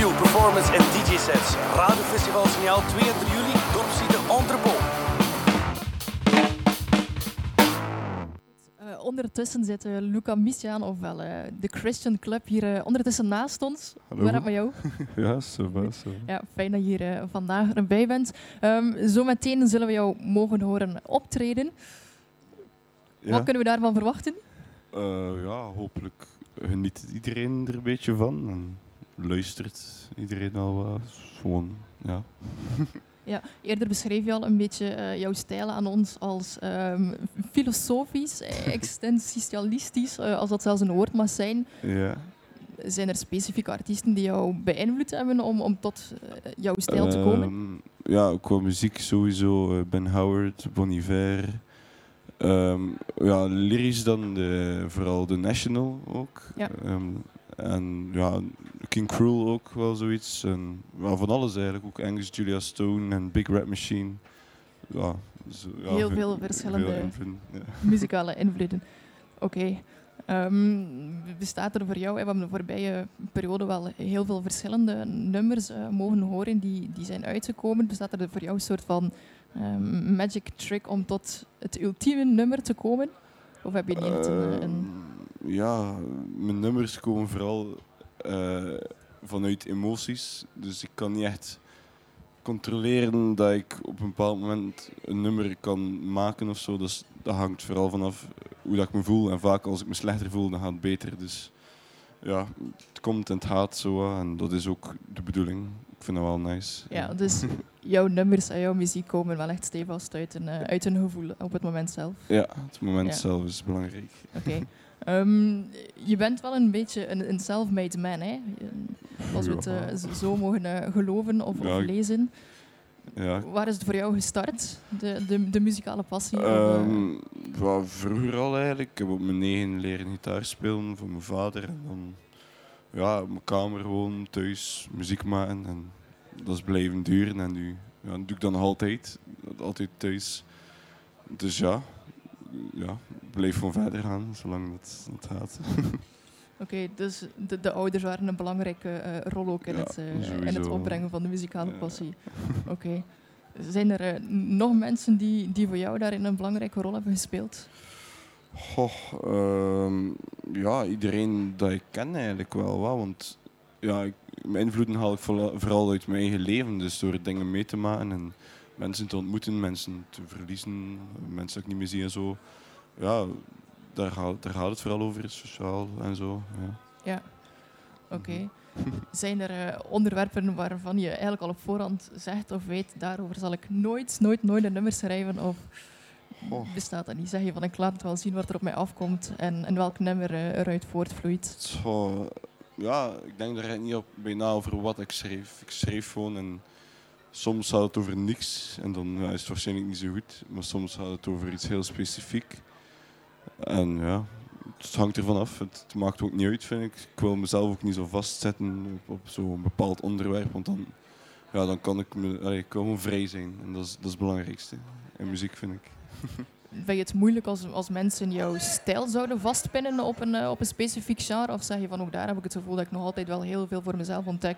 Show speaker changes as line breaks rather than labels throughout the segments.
interview, performance en DJ-sets. Radiofestival Signaal 2 en 3 juli, Dorpsziete Entrepot.
Uh, ondertussen zit uh, Luca Misjaan, ofwel uh, de Christian Club, hier ondertussen naast ons.
Hallo.
Waar met jou?
ja, zo.
Ja, fijn dat je hier vandaag erbij bent. Um, zometeen zullen we jou mogen horen optreden.
Ja.
Wat kunnen we daarvan verwachten?
ja, hopelijk geniet iedereen er een beetje van. Luistert iedereen al wat. Gewoon, ja.
Ja, eerder beschreef je al een beetje uh, jouw stijl aan ons als um, filosofisch, existentialistisch, uh, als dat zelfs een woord mag zijn.
Ja.
Zijn er specifieke artiesten die jou beïnvloed hebben om, om tot uh, jouw stijl te komen?
Um, ja, qua muziek sowieso. ben Howard, Bon Iver. Um, ja, lyrisch dan de, vooral de National ook.
Ja.
Um, en ja, King Cruel ook wel zoiets. En, van alles eigenlijk. Ook Angus Julia Stone en Big Red Machine. Ja, zo, ja,
heel veel verschillende
veel invloeden, ja.
muzikale invloeden. Oké. Okay. Um, bestaat er voor jou, we hebben de voorbije periode wel heel veel verschillende nummers uh, mogen horen die, die zijn uitgekomen. Bestaat er voor jou een soort van um, magic trick om tot het ultieme nummer te komen? Of heb je niet echt een, een...
Ja, mijn nummers komen vooral uh, vanuit emoties. Dus ik kan niet echt controleren dat ik op een bepaald moment een nummer kan maken of zo. Dus dat hangt vooral vanaf hoe dat ik me voel. En vaak als ik me slechter voel, dan gaat het beter. Dus ja, het komt en het gaat zo. En dat is ook de bedoeling. Ik vind dat wel nice.
Ja, dus jouw nummers en jouw muziek komen wel echt stevast uit een, uh, uit een gevoel op het moment zelf.
Ja, het moment ja. zelf is belangrijk.
Oké. Okay. Um, je bent wel een beetje een, een self-made man, hè? als we het uh, zo mogen uh, geloven of,
ja,
of lezen.
Ja.
Waar is het voor jou gestart, de, de, de muzikale passie?
Um, of, uh... vroeger al eigenlijk. Ik heb op mijn negen leren gitaar spelen voor mijn vader. En dan ja, op mijn kamer gewoon thuis muziek maken. En dat is blijven duren. En nu ja, dat doe ik dan nog altijd. Altijd thuis. Dus ja, ja bleef gewoon verder gaan, zolang dat, dat gaat.
Oké, okay, dus de, de, ouders waren een belangrijke uh, rol ook in,
ja,
het, uh, in het opbrengen van de muzikale
ja.
passie. Oké. Okay. Zijn er uh, nog mensen die, die voor jou daarin een belangrijke rol hebben gespeeld?
Goh, um, ja, iedereen dat ik ken eigenlijk wel. Want ja, ik, mijn invloeden haal ik vooral uit mijn eigen leven. Dus door dingen mee te maken en mensen te ontmoeten, mensen te verliezen, mensen dat ik niet meer zie en zo. Ja, daar gaat, daar gaat het vooral over, sociaal en zo. Ja,
ja. oké. Okay. Zijn er uh, onderwerpen waarvan je eigenlijk al op voorhand zegt of weet, daarover zal ik nooit, nooit, nooit een nummer schrijven? Of oh. bestaat dat niet? Zeg je van, ik laat het wel zien wat er op mij afkomt en, en welk nummer uh, eruit voortvloeit?
Zo, ja, ik denk daar niet op, bijna over wat ik schreef. Ik schreef gewoon en soms gaat het over niks en dan ja, is het waarschijnlijk niet zo goed. Maar soms gaat het over iets heel specifiek. En ja, het hangt ervan af. Het, maakt ook niet uit, vind ik. Ik wil mezelf ook niet zo vastzetten op, zo'n bepaald onderwerp. Want dan, ja, dan kan ik, gewoon vrij zijn. En dat is, dat is het belangrijkste. In muziek, vind ik.
Vind je het moeilijk als, als mensen jouw stijl zouden vastpinnen op een, uh, op een specifiek genre? Of zeg je van ook daar heb ik het gevoel dat ik nog altijd wel heel veel voor mezelf ontdek?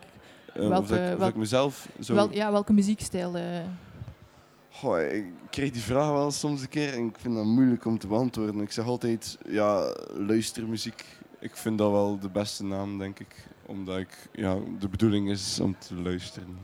Uh, welke, of dat ik, of ik mezelf zo...
Wel, ja, welke muziekstijl? Uh...
Goh, ik kreeg die vraag wel soms een keer en ik vind dat moeilijk om te beantwoorden. Ik zeg altijd, ja, luistermuziek. Ik vind dat wel de beste naam, denk ik. Omdat ik, ja, de bedoeling is om te luisteren.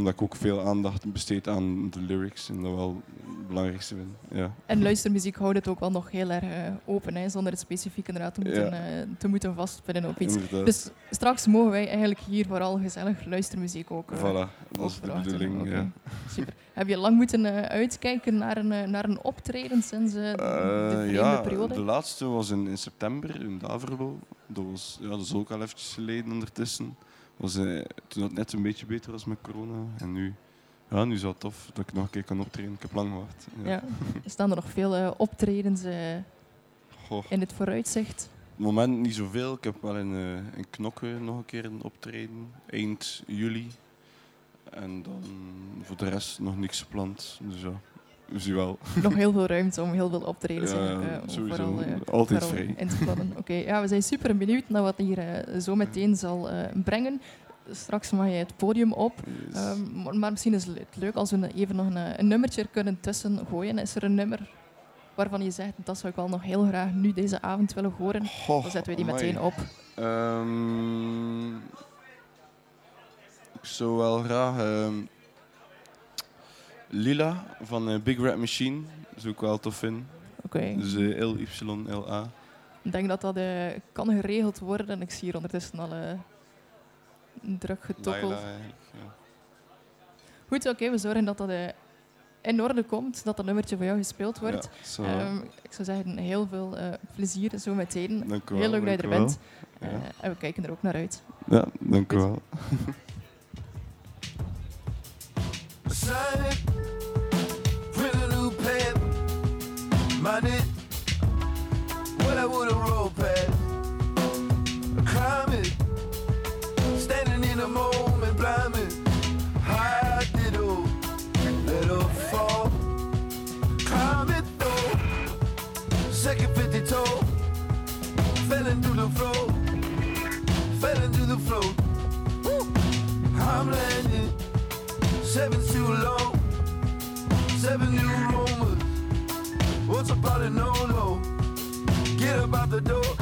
Omdat ik ook veel aandacht besteed aan de lyrics en dat wel het belangrijkste vind. Ja.
En luistermuziek houdt het ook wel nog heel erg uh, open, hè, zonder het specifiek inderdaad te moeten, ja. uh, te moeten vastpinnen op iets.
Inderdaad.
Dus straks mogen wij eigenlijk hier vooral gezellig luistermuziek ook. Uh,
voilà, dat is de bedoeling.
Okay.
Ja.
Super. Heb je lang moeten uitkijken naar een, naar een optreden sinds de vreemde
ja,
periode?
De laatste was in, in september in Daverlo. Dat, was, ja, dat is ook al eventjes geleden ondertussen. Was, toen het net een beetje beter was met corona. En nu ja, nu is het tof dat ik nog een keer kan optreden. Ik heb lang gewacht.
Ja. ja. Staan er nog veel uh, optredens uh, in het vooruitzicht?
Op het moment niet zoveel. Ik heb wel in, in Knokken nog een keer een optreden. Eind juli. En dan voor de rest nog niks gepland. Dus ja, we zien wel.
Nog heel veel ruimte om heel veel optredens
ja, sowieso.
vooral,
Altijd
vooral
vrij.
in te plannen. Oké, okay. ja, we zijn super benieuwd naar wat hier zo meteen zal brengen straks mag je het podium op.
Yes.
Ehm, maar, misschien is het leuk als we even nog een, een nummertje er kunnen tussen gooien. Is er een nummer waarvan je zegt, dat zou ik wel nog heel graag nu deze avond willen horen?
Goh,
Dan zetten we die
amai.
meteen op.
Ehm, ik zou wel graag ehm, Lila van eh, Big Red Machine. zou ik wel tof vinden.
Oké.
Dus eh, L-Y-L-A.
Ik denk dat dat eh, kan geregeld worden. Ik zie hier ondertussen al druk getokkeld.
Eigenlijk. Ja.
Goed, oké, we zorgen dat dat in orde komt, dat dat nummertje voor jou gespeeld wordt.
Ja, zo.
Ehm, ik zou zeggen, heel veel eh, plezier zo meteen.
Dank u
Heel leuk dat je er bent. en we kijken er ook naar uit.
Ja, dank u wel.
second 50 toe, fell into the floor, fell into the floor. Woo. I'm landing. Seven's too long. Seven new Romans. What's about it? No low. Get out the door.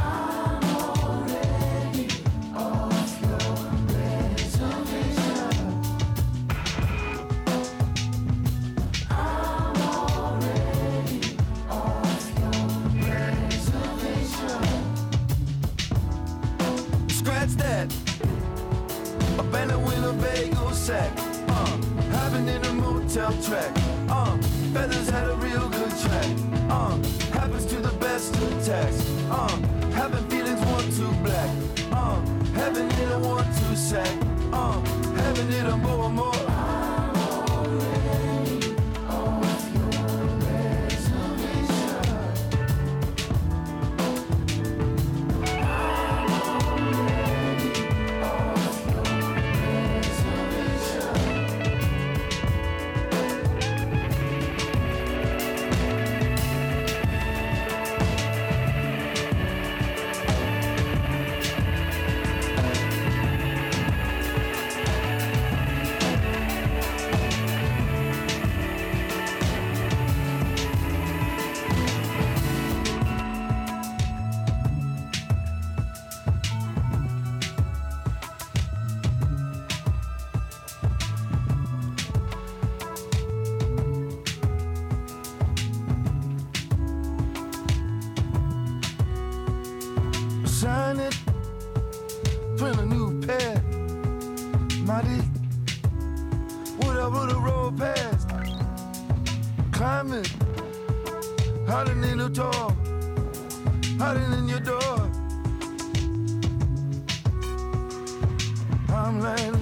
Sack. Uh, happened in a motel track. Uh, feathers had a real good track. Uh, happens to the best of tax. Uh, having feelings one two black. Uh, having in a one two sack. Mighty, whatever the road past. Climb it, hiding in the door, hiding in your door. I'm landing.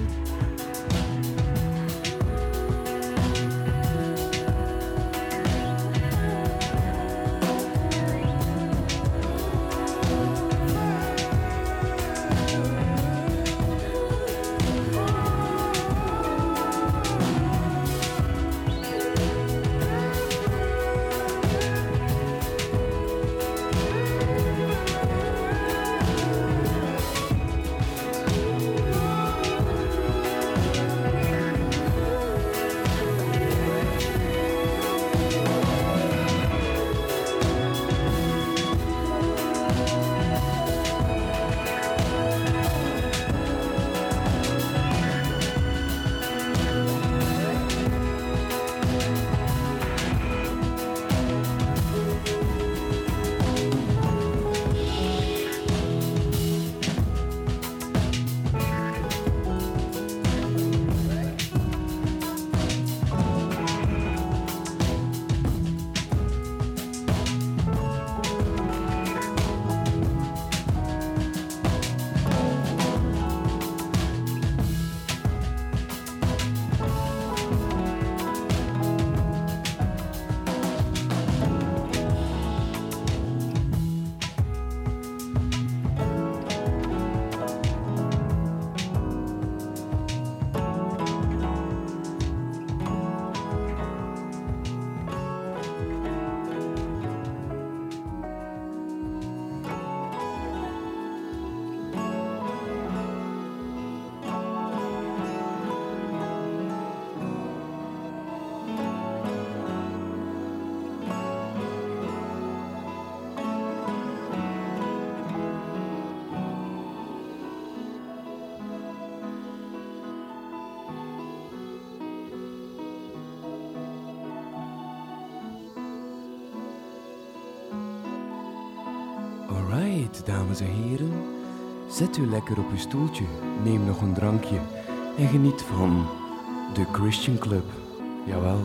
Dames en heren. Zet u lekker op uw stoeltje, neem nog een drankje en geniet van de Christian Club. Jawel,